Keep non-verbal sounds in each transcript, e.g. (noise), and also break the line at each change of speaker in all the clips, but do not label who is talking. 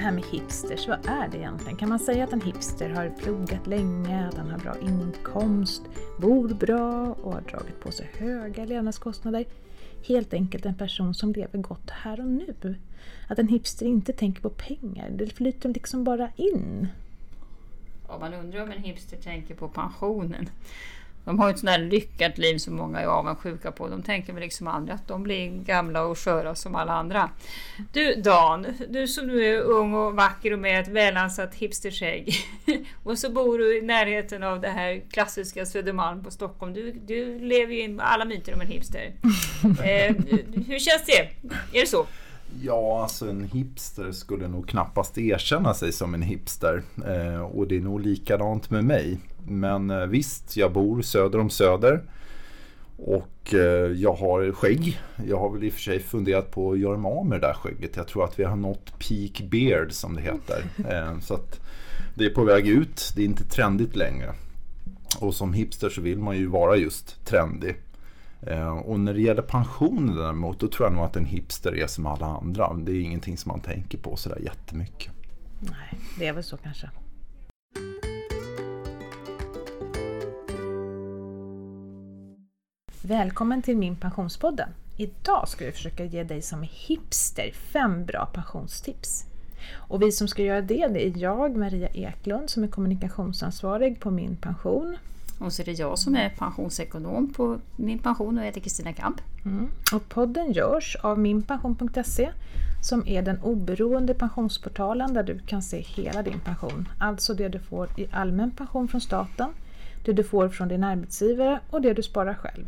det här med hipsters, vad är det egentligen? Kan man säga att en hipster har pluggat länge, att han har bra inkomst, bor bra och har dragit på sig höga levnadskostnader? Helt enkelt en person som lever gott här och nu. Att en hipster inte tänker på pengar, det flyter liksom bara in.
Ja, man undrar om en hipster tänker på pensionen. De har ju ett sånt där lyckat liv som många är avundsjuka på. De tänker väl liksom aldrig att de blir gamla och sköra som alla andra. Du Dan, du som nu är ung och vacker och med ett välansat hipsterskägg. (laughs) och så bor du i närheten av det här klassiska Södermalm på Stockholm. Du, du lever ju in alla myter om en hipster. (laughs) eh, hur känns det? Är det så?
Ja, alltså en hipster skulle nog knappast erkänna sig som en hipster. Eh, och det är nog likadant med mig. Men eh, visst, jag bor söder om Söder. Och eh, jag har skägg. Jag har väl i och för sig funderat på att göra mig av med det där skägget. Jag tror att vi har nått peak beard som det heter. (laughs) Eh, så att det är på väg ut. Det är inte trendigt längre. Och som hipster så vill man ju vara just trendig. Eh, och när det gäller pensionen däremot, då tror jag nog att en hipster är som alla andra. Det är ingenting som man tänker på sådär jättemycket.
Nej, det är väl så kanske. Välkommen till min pensionspodden. Idag ska vi försöka ge dig som hipster fem bra pensionstips. Och vi som ska göra det, det är jag, Maria Eklund, som är kommunikationsansvarig på Min Pension.
Och så är det jag som är pensionsekonom på Min Pension och jag heter Kristina Kamp.
Mm. Och podden görs av minpension.se som är den oberoende pensionsportalen där du kan se hela din pension. Alltså det du får i allmän pension från staten, det du får från din arbetsgivare och det du sparar själv.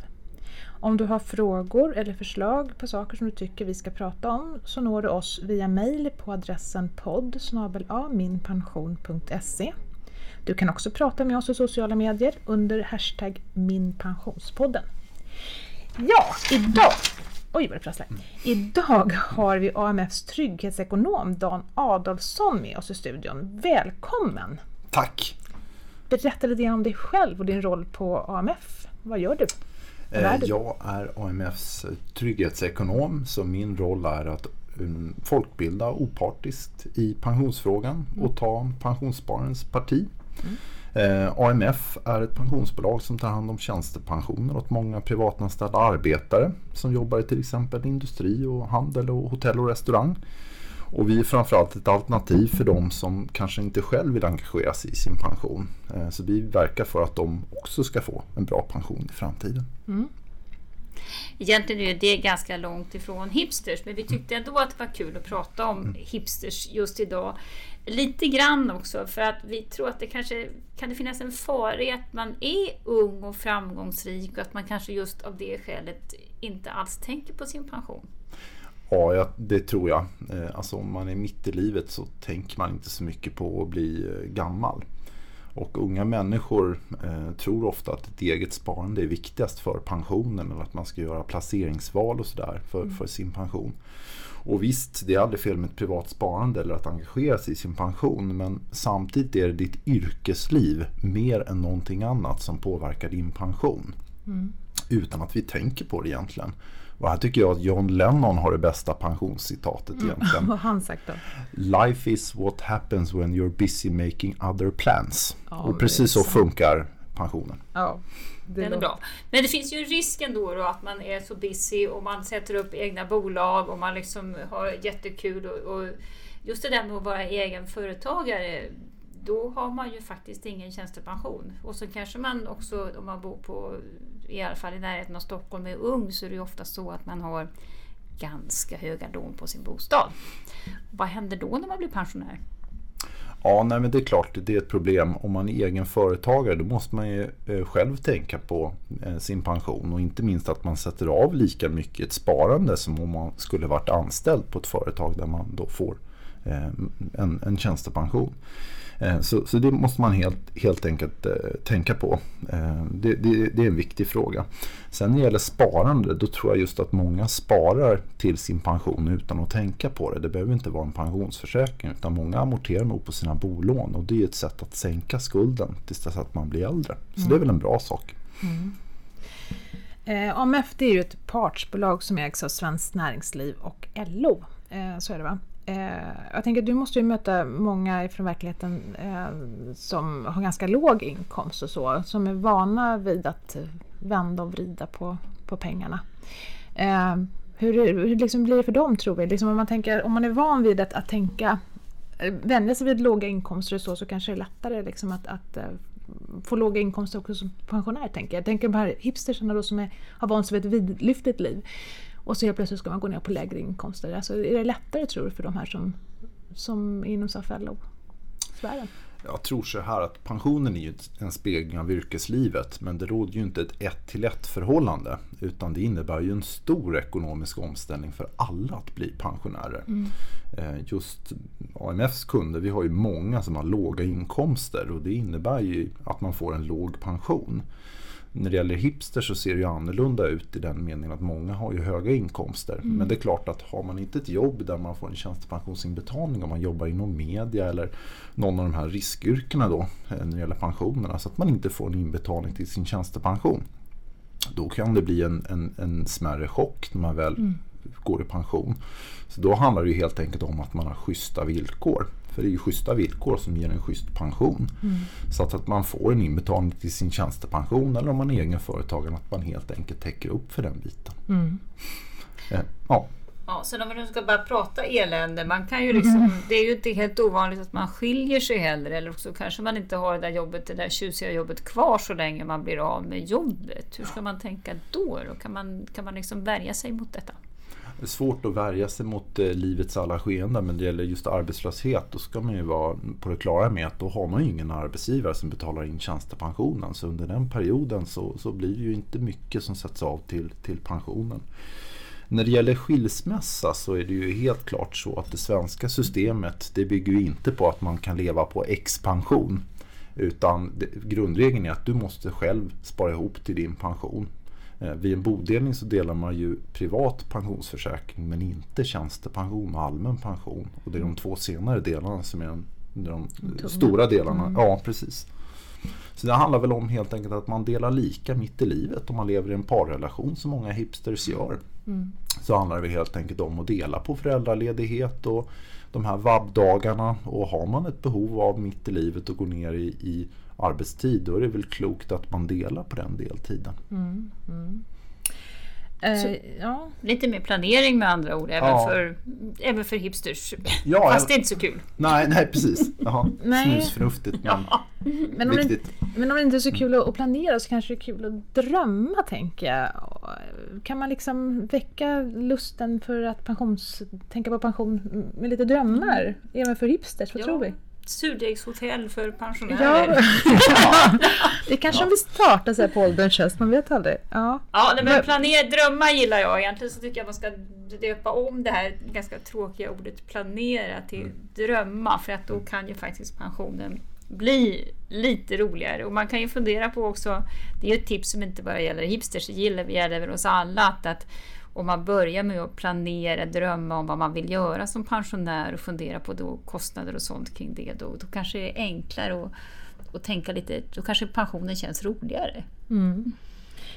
Om du har frågor eller förslag på saker som du tycker vi ska prata om så når du oss via mail på adressen podd minpension.se. Du kan också prata med oss i sociala medier under hashtag minpensionspodden. Ja, idag Oj vad det prasslar. Idag har vi AMFs trygghetsekonom Dan Adolfsson med oss i studion. Välkommen!
Tack!
Berätta lite om dig själv och din roll på AMF. Vad gör du?
Eh, jag är AMFs trygghetsekonom så min roll är att um, folkbilda opartiskt i pensionsfrågan och mm. ta pensionsspararens parti. Mm. Eh, AMF är ett pensionsbolag som tar hand om tjänstepensioner åt många privatanställda arbetare som jobbar i till exempel industri och handel och hotell och restaurang. Och vi är framförallt ett alternativ för de som kanske inte själv vill engagera sig i sin pension. Eh, så vi verkar för att de också ska få en bra pension i framtiden. Mm.
Egentligen är det ganska långt ifrån hipsters, men vi tyckte ändå att det var kul att prata om mm. hipsters just idag. Lite grann också, för att vi tror att det kanske kan det finnas en fara i att man är ung och framgångsrik och att man kanske just av det skälet inte alls tänker på sin pension.
Ja, det tror jag. Eh, alltså om man är mitt i livet så tänker man inte så mycket på att bli eh, gammal. Och unga människor eh, tror ofta att ett eget sparande är viktigast för pensionen eller att man ska göra placeringsval och sådär för, mm. för sin pension. Och visst, det är aldrig fel med ett privat sparande eller att engagera sig i sin pension men samtidigt är det ditt yrkesliv mer än någonting annat som påverkar din pension. Mm. Utan att vi tänker på det egentligen. Och här tycker jag att John Lennon har det bästa pensionscitatet mm. egentligen. (laughs)
Vad han sagt då?
Life is what happens when you're busy making other plans. Ja, och precis så funkar pensionen.
Ja, det Den är bra. Men det finns ju en risk ändå då att man är så busy och man sätter upp egna bolag och man liksom har jättekul. Och, och just det där med att vara egen företagare då har man ju faktiskt ingen tjänstepension. Och så kanske man också, om man bor på i alla fall i närheten av Stockholm är ung så är det ofta så att man har ganska höga lån på sin bostad. Vad händer då när man blir pensionär?
Ja, nej, men det är klart det är ett problem. Om man är egen företagare då måste man ju eh, själv tänka på eh, sin pension och inte minst att man sätter av lika mycket ett sparande som om man skulle varit anställd på ett företag där man då får eh, en, en tjänstepension. Eh, så, så det måste man helt, helt enkelt eh, tänka på. Eh, det, det, det, är en viktig fråga. Sen när det gäller sparande, då tror jag just att många sparar till sin pension utan att tänka på det. Det behöver inte vara en pensionsförsäkring utan många amorterar nog på sina bolån och det är ett sätt att sänka skulden tills dess att man blir äldre. Så mm. det är väl en bra sak. Mm.
Eh, AMF det är ju ett partsbolag som ägs av Svenskt Näringsliv och LO. Eh, så är det va? Eh, jag tänker du måste ju möta många från verkligheten eh, som har ganska låg inkomst och så, som är vana vid att vända och vrida på, på pengarna. Eh, hur, hur liksom blir det för dem tror vi? Liksom om, man tänker, om man är van vid att, att tänka, eh, vänja sig vid låga inkomster och så, så kanske det är lättare liksom att, att eh, få låga inkomster också som pensionär. Tänker jag. jag tänker på de här hipstersarna då som är, har vant sig vid ett vidlyftigt liv. Och så helt plötsligt ska man gå ner på lägre inkomster. Alltså, är det lättare tror du för de här som, som är inom LO-sfären?
Jag tror så här att pensionen är ju en spegling av yrkeslivet men det råder ju inte ett ett till ett förhållande utan det innebär ju en stor ekonomisk omställning för alla att bli pensionärer. Mm. Eh, just AMFs kunder, vi har ju många som har låga inkomster och det innebär ju att man får en låg pension när det gäller hipsters så ser det ju annorlunda ut i den meningen att många har ju höga inkomster. Mm. Men det är klart att har man inte ett jobb där man får en tjänstepensionsinbetalning om man jobbar inom media eller någon av de här riskyrkena då eh, när det gäller pensionerna så att man inte får en inbetalning till sin tjänstepension. Då kan det bli en, en, en smärre chock när man väl mm. går i pension. Så då handlar det helt enkelt om att man har schyssta villkor. För det är ju schyssta villkor som ger en schysst pension. Mm. Så att, att man får en inbetalning till sin tjänstepension eller om man är egen företagare att man helt enkelt täcker upp för den biten. Mm.
Eh, ja. Ja, sen om vi nu ska bara prata elände, man kan ju liksom, mm. det är ju inte helt ovanligt att man skiljer sig heller eller så kanske man inte har det där jobbet, det där tjusiga jobbet kvar så länge man blir av med jobbet. Hur ska man tänka då? då? Kan man, kan man liksom värja sig mot detta?
Det är svårt att värja sig mot eh, livets alla skeenden men det gäller just arbetslöshet då ska man ju vara på det klara med att då har man ju ingen arbetsgivare som betalar in tjänstepensionen. Så under den perioden så, så blir det ju inte mycket som sätts av till, till pensionen. När det gäller skilsmässa så är det ju helt klart så att det svenska systemet det bygger ju inte på att man kan leva på expansion. Utan grundregeln är att du måste själv spara ihop till din pension. Eh, vid en bodelning så delar man ju privat pensionsförsäkring men inte tjänstepension och allmän pension. Och det är de två senare delarna som är de, de stora delarna. Mm. Ja, precis. Så det handlar väl om helt enkelt att man delar lika mitt i livet om man lever i en parrelation som många hipsters gör. Mm. Så handlar det helt enkelt om att dela på föräldraledighet och de här vabbdagarna. Och har man ett behov av mitt i livet att gå ner i, i arbetstid då är det väl klokt att man delar på den deltiden. Mm, mm.
Uh, ja. Lite mer planering med andra ord, även, ja. för, även för hipsters. Ja, Fast det är inte så kul.
Nej, nej precis. Snusförnuftigt men ja.
men, om det, men om det inte är så kul att planera så kanske det är kul att drömma tänker jag. Kan man liksom väcka lusten för att pensions, tänka på pension med lite drömmar? Mm. Även för hipsters, vad ja. tror vi?
Surdegshotell för pensionärer.
Ja. (laughs) det kanske ja. vi startar så här på ålderns höst, man vet aldrig. Ja,
ja men planera, drömma gillar jag. Egentligen så tycker jag man ska döpa om det här ganska tråkiga ordet planera till mm. drömma. För att då kan ju faktiskt pensionen bli lite roligare. Och man kan ju fundera på också, det är ett tips som inte bara gäller hipsters, det gäller, gäller väl oss alla, att, att om man börjar med att planera, drömma om vad man vill göra som pensionär och fundera på då kostnader och sånt kring det, då, då kanske det är enklare att, att tänka lite, då kanske pensionen känns roligare. Mm.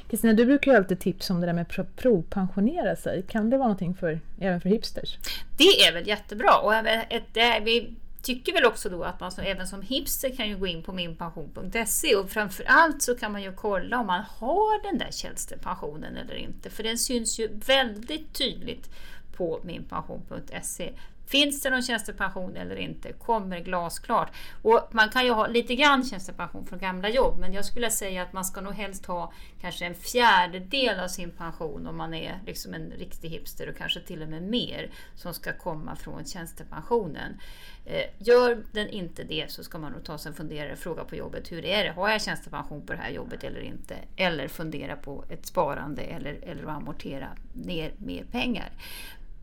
Kristina, du brukar ju alltid tipsa om det där med att provpensionera sig. Kan det vara någonting för, även för hipsters?
Det är väl jättebra. Och ett, vi tycker väl också då att man som, även som hipster kan ju gå in på minpension.se och framförallt så kan man ju kolla om man har den där tjänstepensionen eller inte. För den syns ju väldigt tydligt på minpension.se. Finns det någon tjänstepension eller inte? Kommer glasklart. Och man kan ju ha lite grann tjänstepension från gamla jobb men jag skulle säga att man ska nog helst ha kanske en fjärdedel av sin pension om man är liksom en riktig hipster och kanske till och med mer som ska komma från tjänstepensionen. Eh, gör den inte det så ska man nog ta sig en funderare och fråga på jobbet hur är det? Har jag tjänstepension på det här jobbet eller inte? Eller fundera på ett sparande eller, eller att amortera ner mer pengar.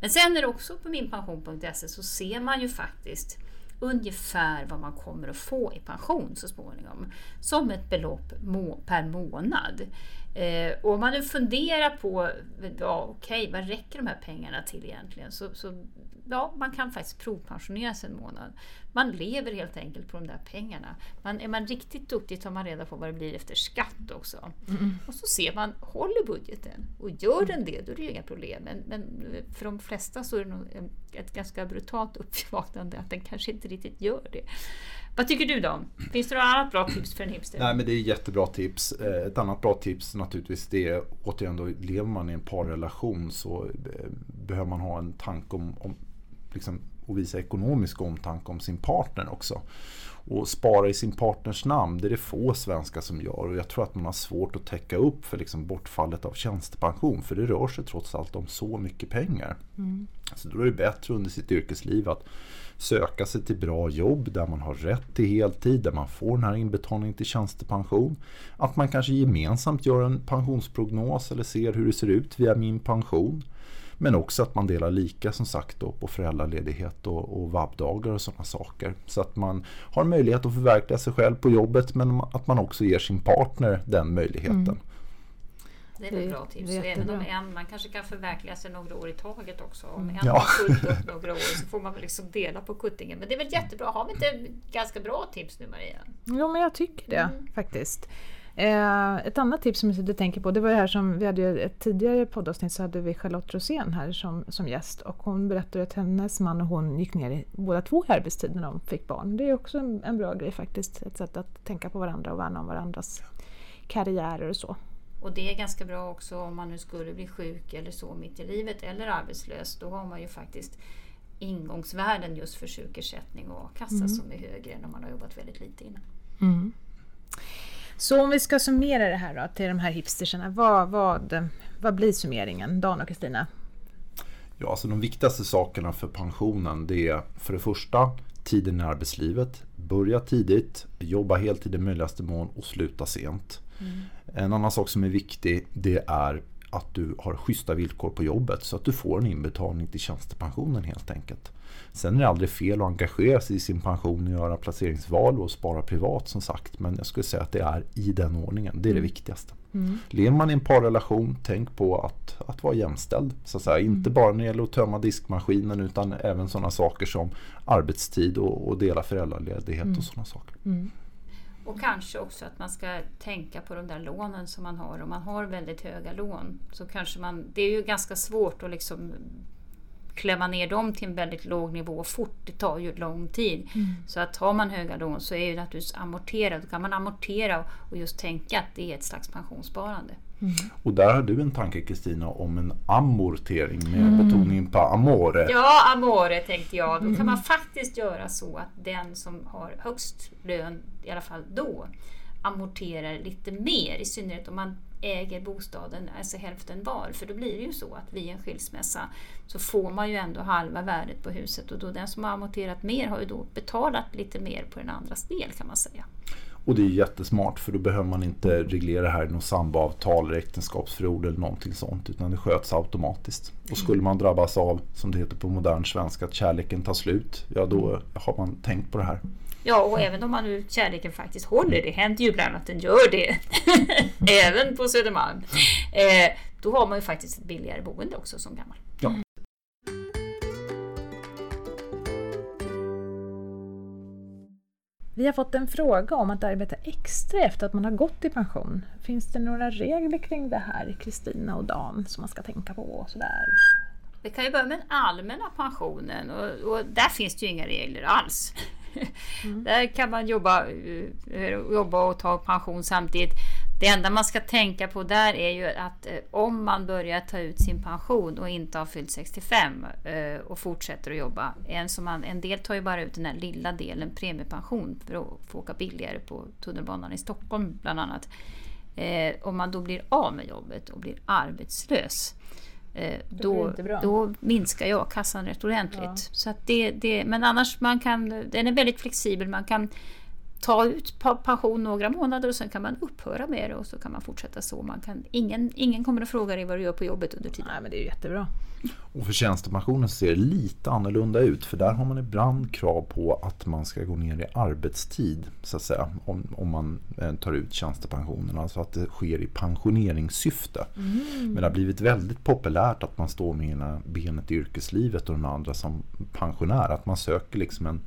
Men sen är det också på minpension.se så ser man ju faktiskt ungefär vad man kommer att få i pension så småningom. Som ett belopp må per månad. Eh, och om man nu funderar på, ja, okej, okay, vad räcker de här pengarna till egentligen? Så, så ja, man kan faktiskt provpensionera sig en månad. Man lever helt enkelt på de där pengarna. Man, är man riktigt duktig tar man reda på vad det blir efter skatt också. Mm. Och så ser man, håller budgeten? Och gör den det, då är det ju inga problem. Men, men för de flesta så är det nog ett ganska brutalt uppvaknande att den kanske inte riktigt gör det. Vad tycker du då? Finns det några annat bra tips för en hipster?
Nej men det är jättebra tips. Eh, ett annat bra tips naturligtvis det återigen då lever man i en parrelation så eh, behöver man ha en tanke om, om liksom, och visa ekonomisk omtanke om sin partner också. Och spara i sin partners namn, det är det få svenskar som gör. Och jag tror att man har svårt att täcka upp för liksom bortfallet av tjänstepension. För det rör sig trots allt om så mycket pengar. Mm. Så då är det bättre under sitt yrkesliv att söka sig till bra jobb där man har rätt till heltid, där man får den här inbetalningen till tjänstepension. Att man kanske gemensamt gör en pensionsprognos eller ser hur det ser ut via min pension. Men också att man delar lika som sagt då, på föräldraledighet och, och vabbdagar och sådana saker. Så att man har möjlighet att förverkliga sig själv på jobbet men att man också ger sin partner den möjligheten. Mm.
Det är ett bra tips. Även om en, man kanske kan förverkliga sig några år i taget också. Om en ja. har fullt upp några år så får man väl liksom dela på kuttingen. Men det är väl jättebra. Har vi inte ganska bra tips nu Maria?
Jo men jag tycker det mm. faktiskt. Eh, ett annat tips som jag tänker på, det var det här som vi hade ett tidigare poddavsnitt så hade vi Charlotte Rosén här som, som gäst och hon berättade att hennes man och hon gick ner i båda två i arbetstid när de fick barn. Det är också en, en bra grej faktiskt, ett sätt att tänka på varandra och värna om varandras karriärer och så.
Och det är ganska bra också om man nu skulle bli sjuk eller så mitt i livet eller arbetslös. Då har man ju faktiskt ingångsvärden just för sjukersättning och a-kassa mm. som är högre än om man har jobbat väldigt lite innan. Mm.
Så om vi ska summera det här då till de här hipsterserna, vad, vad, vad blir summeringen? Dan och Kristina?
Ja, alltså de viktigaste sakerna för pensionen det är för det första tiden i arbetslivet. Börja tidigt, jobba heltid i möjligaste mån och sluta sent. Mm. En annan sak som är viktig det är att du har schyssta villkor på jobbet så att du får en inbetalning till tjänstepensionen helt enkelt. Sen är det aldrig fel att engagera sig i sin pension och göra placeringsval och spara privat som sagt. Men jag skulle säga att det är i den ordningen. Det är det mm. viktigaste. Mm. Lever man i en parrelation, tänk på att, att vara jämställd. Så att säga. Mm. Inte bara när det gäller att tömma diskmaskinen utan även sådana saker som arbetstid och, och dela föräldraledighet mm. och sådana saker.
Och kanske också att man ska tänka på de där lånen som man har. Om man har väldigt höga lån så kanske man... Det är ju ganska svårt att liksom klämma ner dem till en väldigt låg nivå fort. Det tar ju lång tid. Mm. Så att har man höga lån så är det naturligtvis amortera. Då kan man amortera och just tänka att det är ett slags pensionssparande.
Mm. Och där har du en tanke Kristina om en amortering med mm. betoning på amore.
Ja, amore tänkte jag. Då kan mm. man faktiskt göra så att den som har högst lön, i alla fall då, amorterar lite mer. I synnerhet om man äger bostaden, alltså hälften var. För då blir det ju så att vid en skilsmässa så får man ju ändå halva värdet på huset och då den som har amorterat mer har ju då betalat lite mer på den andras del kan man säga.
Och det är jättesmart för då behöver man inte reglera det här i något samboavtal eller äktenskapsförord eller någonting sånt utan det sköts automatiskt. Och skulle man drabbas av, som det heter på modern svenska, att kärleken tar slut, ja då har man tänkt på det här.
Ja, och även om man nu kärleken faktiskt håller, det händer ju ibland att den gör det, (laughs) även på Södermalm, eh, då har man ju faktiskt ett billigare boende också som gammal. Ja.
Vi har fått en fråga om att arbeta extra efter att man har gått i pension. Finns det några regler kring det här, Kristina och Dan, som man ska tänka på? Och sådär?
Vi kan ju börja med den allmänna pensionen och, och där finns det ju inga regler alls. Mm. Där kan man jobba, eh, jobba och ta pension samtidigt. Det enda man ska tänka på där är ju att eh, om man börjar ta ut sin pension och inte har fyllt 65 eh, och fortsätter att jobba. En, som man, en del tar ju bara ut den här lilla delen premiepension för att få åka billigare på tunnelbanan i Stockholm bland annat. Eh, om man då blir av med jobbet och blir arbetslös då, då minskar ju a-kassan rätt ordentligt. Ja. Så att det, det, men annars, man kan, den är väldigt flexibel. Man kan ta ut pension några månader och sen kan man upphöra med det och så kan man fortsätta så. Man kan, ingen, ingen kommer att fråga dig vad du gör på jobbet under tiden.
Nej, men det är jättebra.
Och för tjänstepensionen ser det lite annorlunda ut för där har man ibland krav på att man ska gå ner i arbetstid så att säga om, om man eh, tar ut tjänstepensionen. Alltså att det sker i pensioneringssyfte. Mm. Men det har blivit väldigt populärt att man står med ena benet i yrkeslivet och den andra som pensionär. Att man söker liksom en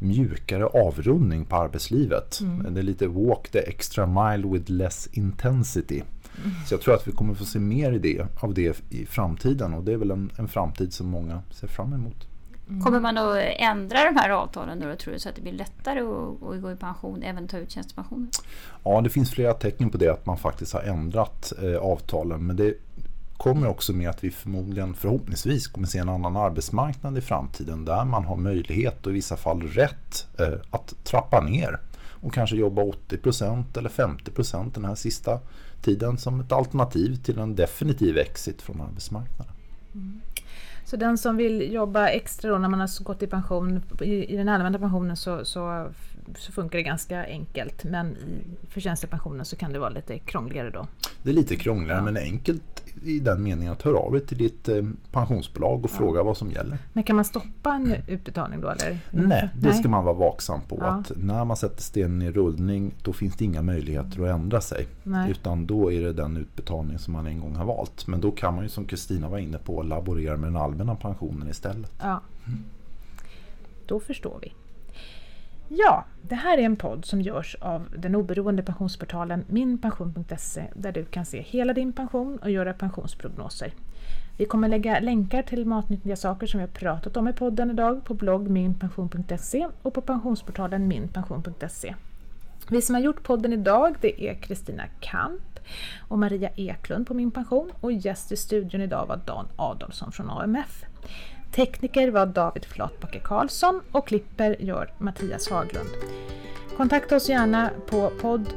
mjukare avrundning på arbetslivet. Mm. Det är lite walk the extra mile with less intensity. Mm. Så jag tror att vi kommer få se mer i det, av det i framtiden och det är väl en, en framtid som många ser fram emot.
Mm. Kommer man att ändra de här avtalen då tror du så att det blir lättare att, att gå i pension, även ta ut tjänstepensioner?
Ja, det finns flera tecken på det att man faktiskt har ändrat eh, avtalen. Men det kommer också med att vi förmodligen förhoppningsvis kommer se en annan arbetsmarknad i framtiden där man har möjlighet och i vissa fall rätt eh, att trappa ner och kanske jobba 80% eller 50% den här sista tiden som ett alternativ till en definitiv exit från arbetsmarknaden. Mm.
Så den som vill jobba extra då när man har gått i pension, i, i den allmänna pensionen så, så, så, funkar det ganska enkelt men i förtjänstepensionen så kan det vara lite krångligare då?
Det är lite krångligare ja. men enkelt i den meningen att höra av dig till ditt eh, pensionsbolag och ja. fråga vad som gäller.
Men kan man stoppa en utbetalning då? Eller?
Nej, det ska man vara vaksam på. Ja. Att när man sätter stenen i rullning då finns det inga möjligheter att ändra sig. Nej. Utan då är det den utbetalning som man en gång har valt. Men då kan man ju som Kristina var inne på laborera med den allmänna pensionen istället.
Ja. Mm. Då förstår vi. Ja, det här är en podd som görs av den oberoende pensionsportalen minpension.se där du kan se hela din pension och göra pensionsprognoser. Vi kommer lägga länkar till matnyttiga saker som vi har pratat om i podden idag på blogg minpension.se och på pensionsportalen minpension.se. Vi som har gjort podden idag det är Kristina Kamp och Maria Eklund på Min Pension och gäst i studion idag var Dan Adolfsson från AMF. Tekniker var David Flatbacke Karlsson och klipper gör Mattias Haglund. Kontakta oss gärna på podd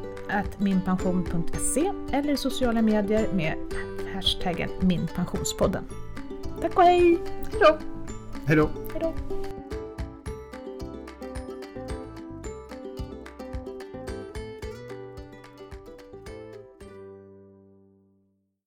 minpension.se eller i sociala medier med hashtaggen minpensionspodden. Tack och hej!
Hejdå!
Hejdå!
Hejdå!